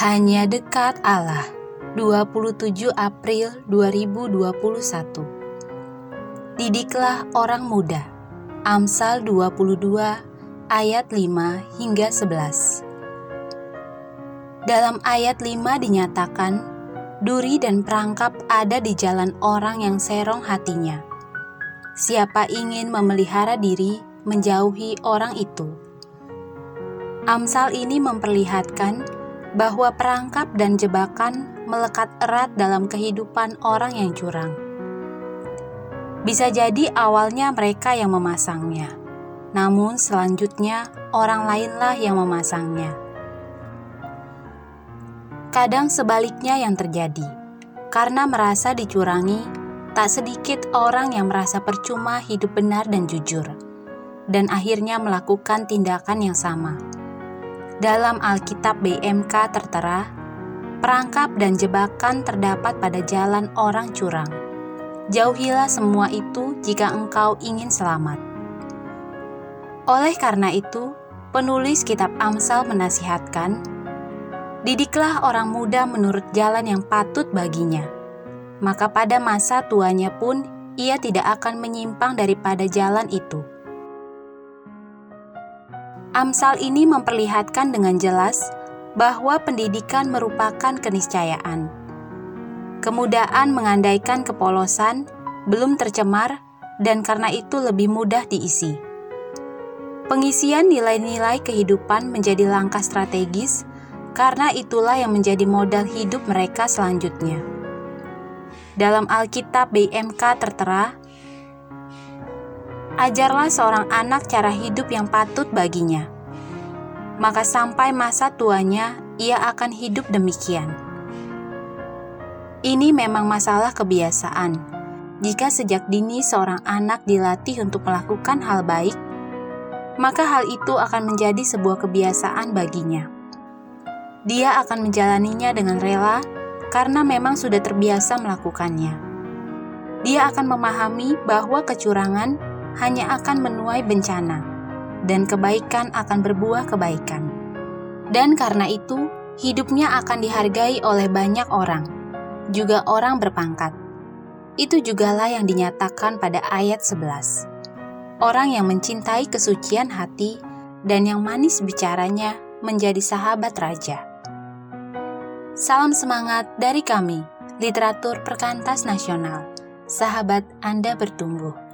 Hanya dekat Allah. 27 April 2021. Didiklah orang muda. Amsal 22 ayat 5 hingga 11. Dalam ayat 5 dinyatakan, duri dan perangkap ada di jalan orang yang serong hatinya. Siapa ingin memelihara diri, menjauhi orang itu. Amsal ini memperlihatkan bahwa perangkap dan jebakan melekat erat dalam kehidupan orang yang curang. Bisa jadi awalnya mereka yang memasangnya, namun selanjutnya orang lainlah yang memasangnya. Kadang sebaliknya yang terjadi, karena merasa dicurangi, tak sedikit orang yang merasa percuma hidup benar dan jujur, dan akhirnya melakukan tindakan yang sama dalam Alkitab BMK tertera, perangkap dan jebakan terdapat pada jalan orang curang. Jauhilah semua itu jika engkau ingin selamat. Oleh karena itu, penulis kitab Amsal menasihatkan, Didiklah orang muda menurut jalan yang patut baginya, maka pada masa tuanya pun ia tidak akan menyimpang daripada jalan itu. Amsal ini memperlihatkan dengan jelas bahwa pendidikan merupakan keniscayaan. Kemudahan mengandaikan kepolosan belum tercemar dan karena itu lebih mudah diisi. Pengisian nilai-nilai kehidupan menjadi langkah strategis karena itulah yang menjadi modal hidup mereka selanjutnya. Dalam Alkitab BMK tertera, ajarlah seorang anak cara hidup yang patut baginya. Maka sampai masa tuanya, ia akan hidup demikian. Ini memang masalah kebiasaan. Jika sejak dini seorang anak dilatih untuk melakukan hal baik, maka hal itu akan menjadi sebuah kebiasaan baginya. Dia akan menjalaninya dengan rela karena memang sudah terbiasa melakukannya. Dia akan memahami bahwa kecurangan hanya akan menuai bencana, dan kebaikan akan berbuah kebaikan. Dan karena itu, hidupnya akan dihargai oleh banyak orang, juga orang berpangkat. Itu jugalah yang dinyatakan pada ayat 11. Orang yang mencintai kesucian hati dan yang manis bicaranya menjadi sahabat raja. Salam semangat dari kami, Literatur Perkantas Nasional. Sahabat Anda bertumbuh.